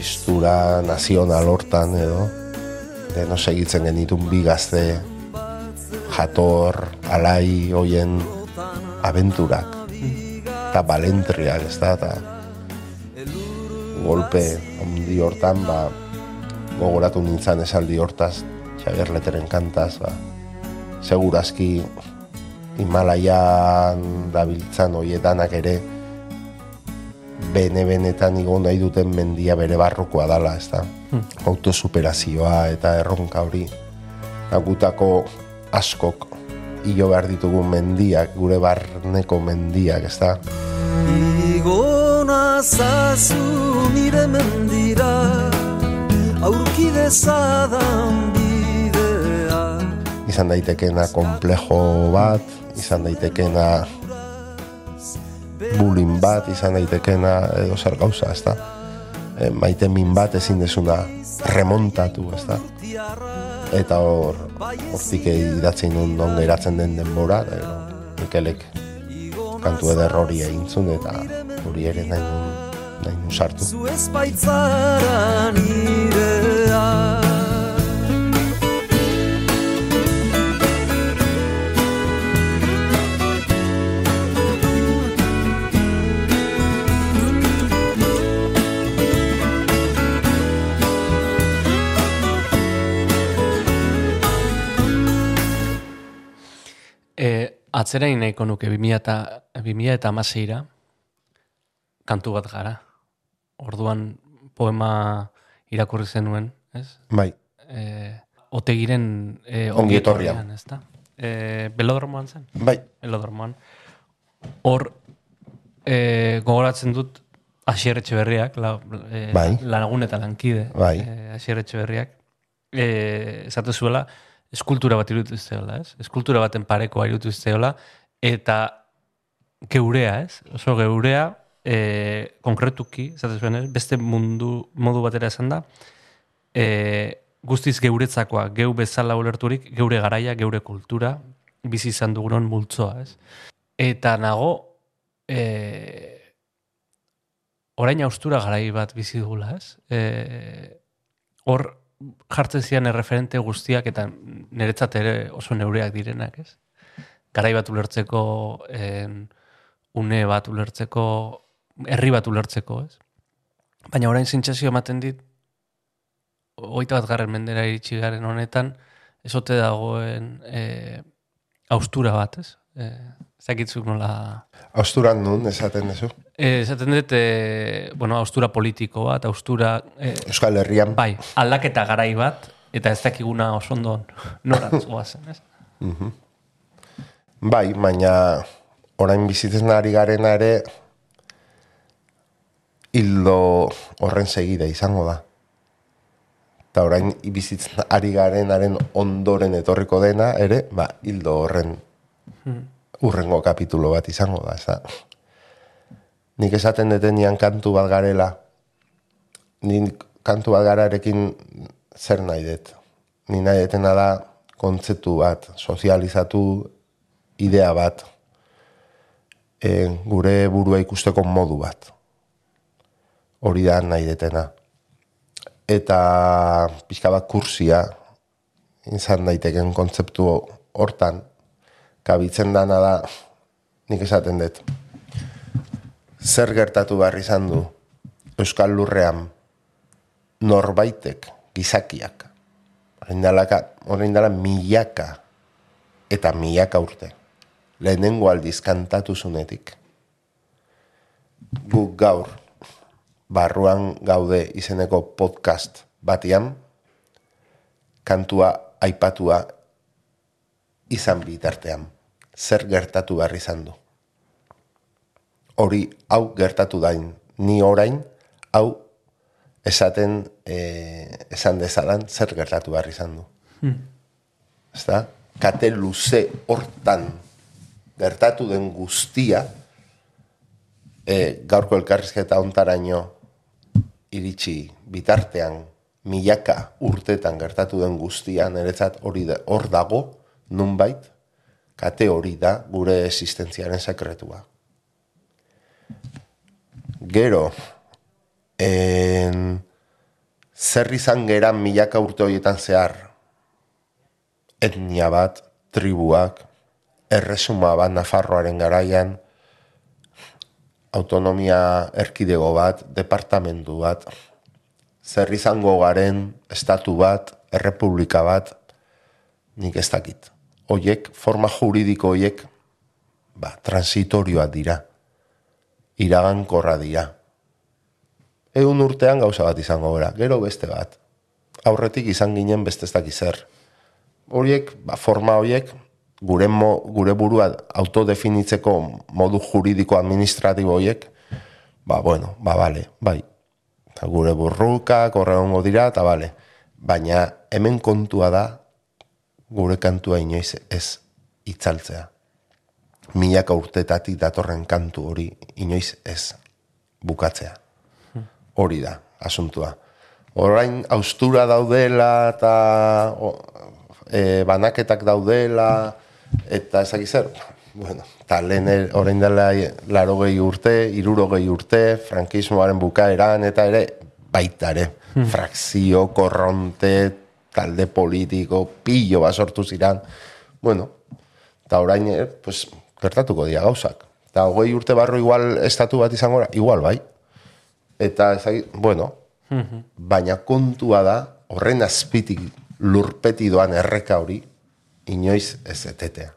istura nazional hortan edo, deno segitzen genitun bi gazte jator, alai, hoien abenturak, eta balentriak, ez da? Ta, golpe ondi hortan, ba, gogoratu nintzen esaldi hortaz, Xavier Leteren kantaz, ba, segurazki Himalaian dabiltzan hoietanak ere bene-benetan igo nahi duten mendia bere barrokoa dala, ez da? Autosuperazioa eta erronka hori. Agutako askok hilo behar ditugu mendiak, gure barneko mendiak, ez da? Igona zazu nire mendira aurki dezadan bidea Izan daitekena komplejo bat, izan daitekena bullying bat, izan daitekena edo zer gauza, ez da? E, maite min bat ezin desuna remontatu, ez da? Eta hor, hortik idatzen nun non geratzen den denbora, eta Mikelek kantu eder hori egin zuen, eta hori ere nahi nun, nahi nun sartu. Zu ez baitzara atzerain nahiko nuke 2000 eta, 2000 eta amaseira, kantu bat gara. Orduan poema irakurri zenuen, ez? Bai, E, otegiren e, Ongi etorria. ongietorrian, ez da? E, belodromoan zen? bai, Belodromoan. Hor, e, gogoratzen dut, Asier Etxeberriak, la, e, Bai. lagun eta lankide, Bai. e, Asier Etxeberriak, e, zuela, eskultura bat irutu zeola, ez? Eskultura baten parekoa irutu zeola, eta geurea, ez? Oso geurea, e, konkretuki, zuen, ez? Beste mundu, modu batera esan da, e, guztiz geuretzakoa, geu bezala ulerturik, geure garaia, geure kultura, bizi izan dugunon multzoa, ez? Eta nago, e, orain austura garai bat bizi dugula, ez? E, hor jartzen zian erreferente guztiak eta niretzat ere oso neureak direnak, ez? Garai bat ulertzeko, en, une bat ulertzeko, herri bat ulertzeko, ez? Baina orain sentsazio ematen dit, hogeita bat garren mendera iritsi garen honetan, ezote dagoen e, austura bat, ez? E, zakitzuk nola... austuran nun, esaten duzu. E, esaten dut, e, bueno, austura politiko bat, austura... E, Euskal Herrian, bai, aldaketa garai bat, eta ez dakiguna oso ondo norantz goazen, ez? bai, baina orain bizitzen ari garena ere hildo horren segida izango da. Eta orain bizitzen ari garenaren ondoren etorriko dena ere, ba, hildo horren urrengo kapitulo bat izango da, ez da. Nik esaten detenian kantu bat garela, nik kantu bat gararekin zer nahi dut. Ni nahi detena da kontzeptu bat, sozializatu idea bat, e, gure burua ikusteko modu bat. Hori da nahi detena. Eta pixka bat kursia izan daiteken kontzeptu hortan, kabitzen dana da, nik esaten dut, zer gertatu behar izan du Euskal Lurrean norbaitek, gizakiak, orain dalaka- orain dela milaka eta milaka urte, lehenengo aldiz kantatu zunetik. Guk gaur, barruan gaude izeneko podcast batian, kantua aipatua izan bitartean. Zer gertatu behar izan du. Hori, hau gertatu dain, ni orain, hau esaten, eh, esan dezadan, zer gertatu behar izan du. Ezta? Kate luze hortan gertatu den guztia, e, gaurko elkarrizketa ontaraino iritsi bitartean milaka urtetan gertatu den guztia, niretzat hori da, hor dago, nunbait, kate hori da gure existentziaren sekretua. Gero, en, zer izan geran milaka urte horietan zehar, etnia bat, tribuak, erresuma bat Nafarroaren garaian, autonomia erkidego bat, departamentu bat, zer izango garen estatu bat, errepublika bat, nik ez dakit. Oiek, forma juridiko oiek, ba, transitorioak dira. Iragankorra dira. Egun urtean gauza bat izango gara, gero beste bat. Aurretik izan ginen beste ez dakiz zer. Horiek, ba, forma horiek, gure, mo, gure burua autodefinitzeko modu juridiko administratibo horiek, ba, bueno, ba, bale, bai. Eta gure burrukak horregongo dira, eta bale. Baina hemen kontua da, gure kantua inoiz ez itzaltzea. Milaka urtetatik datorren kantu hori inoiz ez bukatzea. Hori da, asuntua. Orain austura daudela eta o, e, banaketak daudela eta ezak bueno, eta lehen orain dela laro gehi urte, iruro gehi urte, frankismoaren bukaeran eta ere baita ere, frakzio, korronte, talde politiko, pillo bat sortu ziran, bueno, eta orain, eh, pues, gertatuko dira gauzak. Eta hogei urte barru igual estatu bat izango igual bai. Eta ezagik, bueno, baina kontua da, horren azpitik lurpeti doan erreka hori, inoiz ez etetea.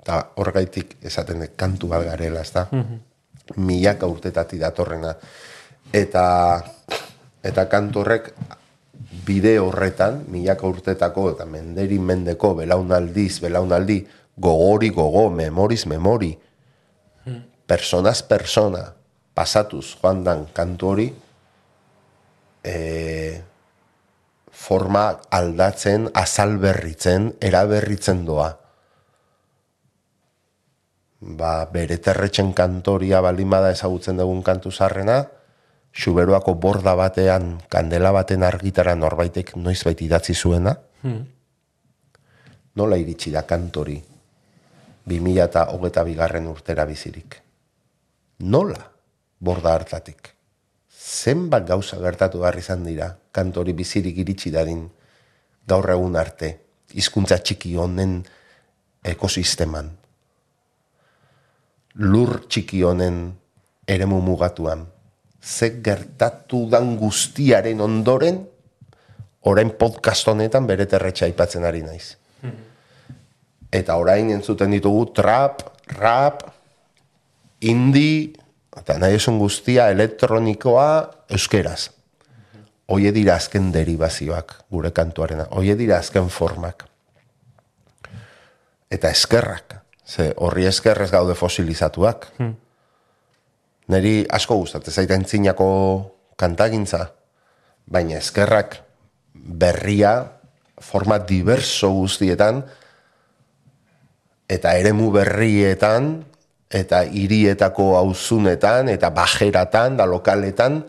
Eta horregaitik esaten kantu bat garela, ez da? Milaka urtetatik datorrena. Eta, eta kantu horrek bide horretan, milaka urtetako eta menderi mendeko belaunaldiz, belaunaldi, gogori gogo, memoriz memori, personaz persona, pasatuz joan dan kantu hori, e, forma aldatzen, azalberritzen, eraberritzen doa. Ba, bere terretxen kantoria baldin bada ezagutzen dugun kantu zarrena, Xuberoako borda batean, kandela baten argitara norbaitek noizbait idatzi zuena, Hmm. nola iritsi da kantori 2000 eta hogeta bigarren urtera bizirik. Nola borda hartatik? Zenbat gauza gertatu behar izan dira kantori bizirik iritsi dadin gaur egun arte, hizkuntza txiki honen ekosisteman. Lur txiki honen eremu mugatuan. Ze gertatu dan guztiaren ondoren, orain podcast honetan bere terretxa aipatzen ari naiz. Eta orain entzuten ditugu trap, rap, indie, eta nahi esun guztia elektronikoa euskeraz. Oie dira azken derivazioak gure kantuarena. Oie dira azken formak. Eta eskerrak. Ze horri eskerrez gaude fosilizatuak. Hmm. Neri asko gustatzen zaita entzinako kantagintza, baina eskerrak berria forma diverso guztietan eta eremu berrietan eta hirietako auzunetan eta bajeratan da lokaletan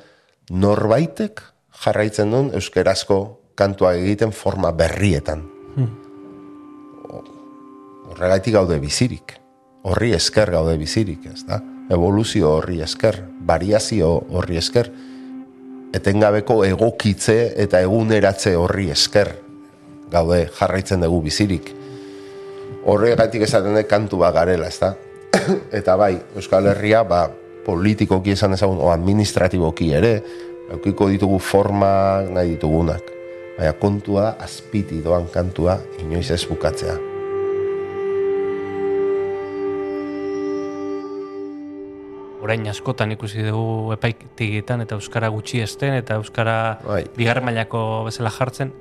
norbaitek jarraitzen duen euskerazko kantua egiten forma berrietan. Horregaitik gaude bizirik. Horri esker gaude bizirik, ez da? Evoluzio horri esker, variazio horri esker, etengabeko egokitze eta eguneratze horri esker gaude jarraitzen dugu bizirik. Horregatik esaten dut kantu bat garela, ez eta bai, Euskal Herria, ba, politikoki esan ezagun, o administratiboki ere, eukiko ditugu forma nahi ditugunak. Baina kontua azpiti doan kantua inoiz ez bukatzea. Orain askotan ikusi dugu epaitegietan eta euskara gutxi esten eta euskara Bai. bigarren mailako bezala jartzen.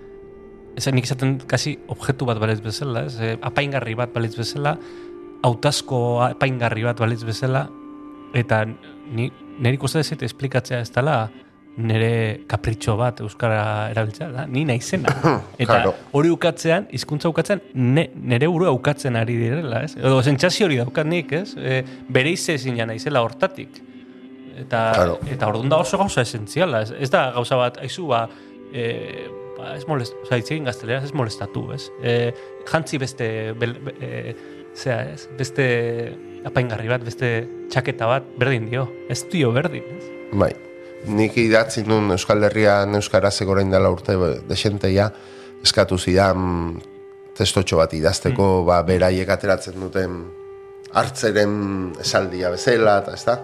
Ez nik izaten kasi objektu bat balitz bezala, ez? E, apaingarri bat balitz bezala, hautazko apaingarri bat balitz bezala, eta ni, nire ikusten ez esplikatzea ez dela nire kapritxo bat euskara erabiltzea da, ni naizena. Eta Claro. hori ukatzean, hizkuntza ukatzean, ne, nire burua ukatzen ari direla, ez? Edo sentsazio hori daukat nik, ez? E, bere izezina naizela hortatik. Eta, Claro. eta orduan da oso gauza esentziala, ez, ez da gauza bat, aizu, ba, e, ba ez molest, oza, hitz egin gazteleraz ez molestatu, ez? E, jantzi beste, bel, be- e, zera, ez? Beste apaingarri bat, beste txaketa bat, berdin dio, ez dio berdin, ez? Bai. Nik idatzi nun Euskal Herrian Euskaraz egorain dela urte desenteia, eskatu zidan testotxo bat idazteko, ba, beraiek ateratzen duten hartzeren esaldia bezala, eta ez da?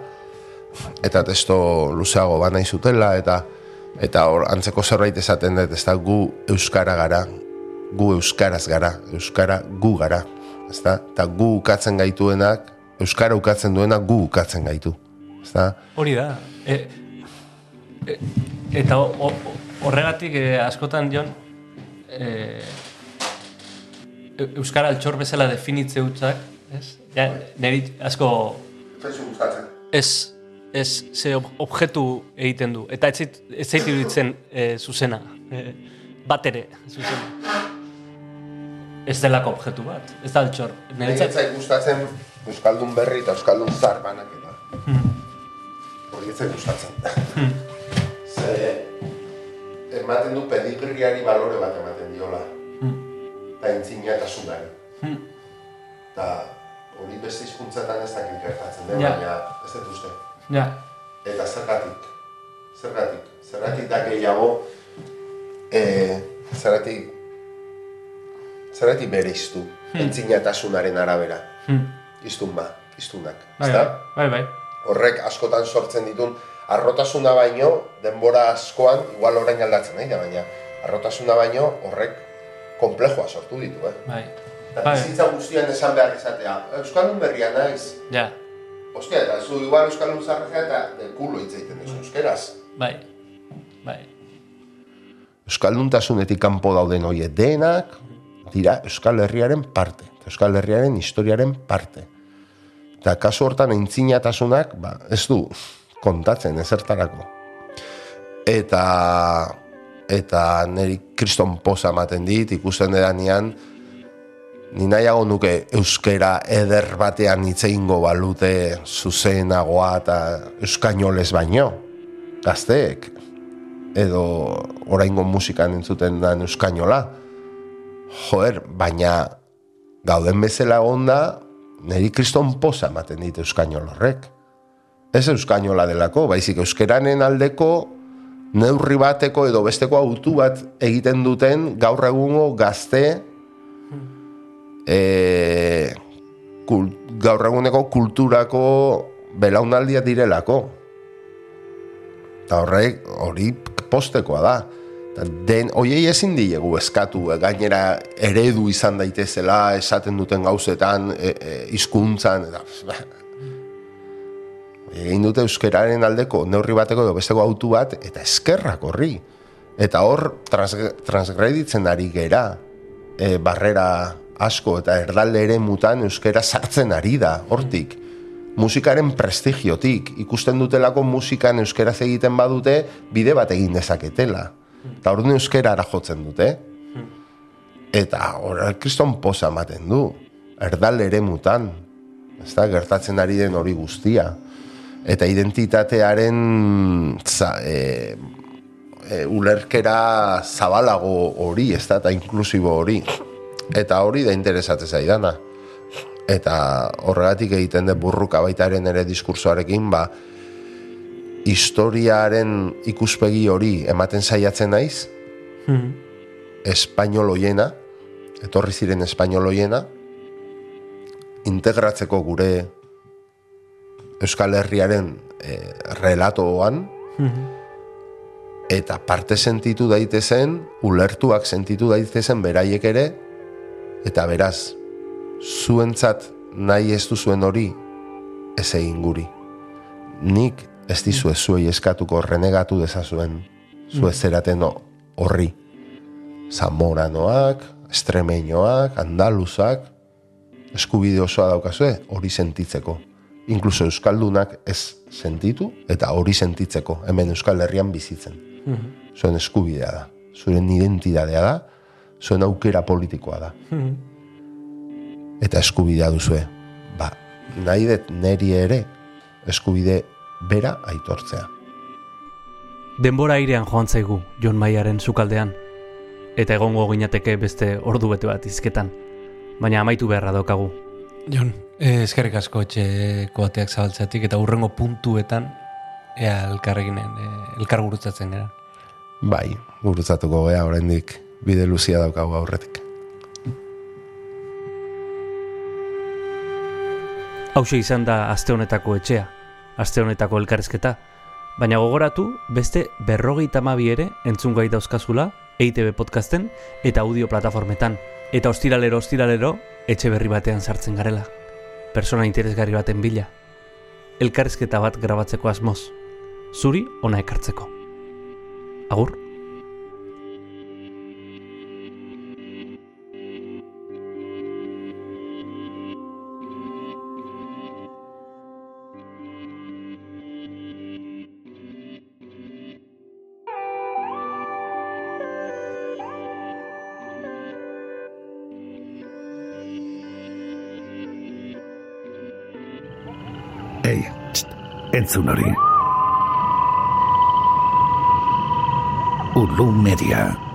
Eta testo luzeago ba nahi zutela, eta eta hor antzeko zerbait esaten dut, ez da, gu Euskara gara, gu Euskaraz gara, Euskara gu gara, ez da? Eta gu ukatzen gaituenak, Euskara ukatzen duena gu ukatzen gaitu, ez da? Hori da. E, e, eta ho- ho- horregatik e, askotan jon e, e- Euskara altxor bezala definitze hutzak, ez? Ja, niri asko ez, ez ze ob- objektu egiten du. Eta ez zait, ez zait iruditzen e, zuzena. E, bat ere, zuzena. Ez delako objektu bat. Ez da altxor. Niretzat Niretzat, zait gustatzen Euskaldun berri eta Euskaldun zar banaketa. Hori ez zait gustatzen. Ze ematen du pedigriari balore bat ematen diola. Eta entzinaetasunari. Eta hori beste hizkuntzatan ez dakit gertatzen den, Ja. baina ez dut uste. ja, Eta zergatik? Zergatik? Zergatik da gehiago e, zergatik zergatik bere iztu entzinaetasunaren arabera. Hmm. Iztun ba, iztunak. bai, ezta? bai, bai, bai. Horrek askotan sortzen ditun arrotasuna baino, denbora askoan, igual orain aldatzen nahi da, baina arrotasuna baino horrek komplejoa sortu ditu, eh? bai. Bai. bizitza guztian esan behar izatea, Euskaldun berria naiz. Ja, Ostia, eta zu igual Euskaldun zarrezea eta de kulo hitz egiten duzu euskeraz. bai, bai. Euskalduntasunetik kanpo dauden hoie denak dira Euskal Herriaren parte, Euskal Herriaren historiaren parte. Eta kasu hortan aintzinatasunak, ba, ez du kontatzen ezertarako. Eta eta niri kriston poza ematen dit, ikusten edanean, ni nahiago nuke euskera eder batean hitz egingo balute zuzenagoa eta euskainolez baino, gazteek, edo oraingo musikan entzuten den euskainola. Joer, baina gauden bezala onda, niri kriston poza ematen dit euskainol horrek. Ez euskainola delako, baizik euskeranen aldeko neurri bateko edo besteko autu bat egiten duten gaur egungo gazte e, kul, gaur eguneko kulturako belaunaldia direlako. Eta horrek, hori postekoa da. Den, oiei ezin diegu eskatu, e, gainera eredu izan daitezela, esaten duten gauzetan, e, e, eta, egin dute euskeraren aldeko neurri bateko edo besteko autu bat, eta eskerrak horri. Eta hor trans, transgreditzen ari gera, e, barrera asko eta erdalde ere mutan euskera sartzen ari da, hortik. Musikaren prestigiotik, ikusten dutelako musikan euskaraz egiten badute, bide bat egin dezaketela. Eta hor euskerara jotzen dute. Eta hor kriston posa ematen du. Erdal ere mutan. Ez da, gertatzen ari den hori guztia. Eta identitatearen za, e, e, ulerkera zabalago hori, ez da, eta inklusibo hori. Eta hori da interesatzen zaidana. Eta horregatik egiten dut burruka baitaren ere diskursoarekin, ba, historiaren ikuspegi hori ematen saiatzen naiz, Mhm. espainol hoiena, etorri ziren espainol hoiena, integratzeko gure Euskal Herriaren e, relatoan, eta parte sentitu daitezen, ulertuak sentitu daitezen beraiek ere, eta beraz, zuentzat nahi ez duzuen hori, ez egin guri. Nik ez dizue zuei eskatuko renegatu dezazuen, zu ez zeraten ho- horri. Zamoranoak, estremeñoak, andaluzak, eskubide osoa daukazue hori sentitzeko. Inkluso Euskaldunak ez sentitu eta hori sentitzeko hemen Euskal Herrian bizitzen. Zuen eskubidea da, zuen identidadea da, zuen aukera politikoa da. Eta eskubidea duzue. Ba, nahi dut neri ere eskubide bera aitortzea. Denbora airean joan zaigu Jon Maiaren sukaldean, eta egongo ginateke beste ordu bete bat izketan, baina amaitu beharra daukagu. Jon, eh, eskerrik asko etxeko ateak zabaltzatik eta urrengo puntuetan ea elkarrekin eh, elkar gurutzatzen gara. Bai, gurutzatuko gea oraindik bide luzia daukagu aurretik. Hauxe izan da aste honetako etxea, aste honetako elkarrizketa, baina gogoratu beste berrogeita hamabi ere entzungai dauzkazula EITB podcasten eta audio plataformetan, eta ostiralero ostiralero etxe berri batean sartzen garela. Persona interesgarri baten bila. Elkarrizketa bat grabatzeko asmoz. Zuri ona ekartzeko. Agur? Entzun hori. Ulu Media.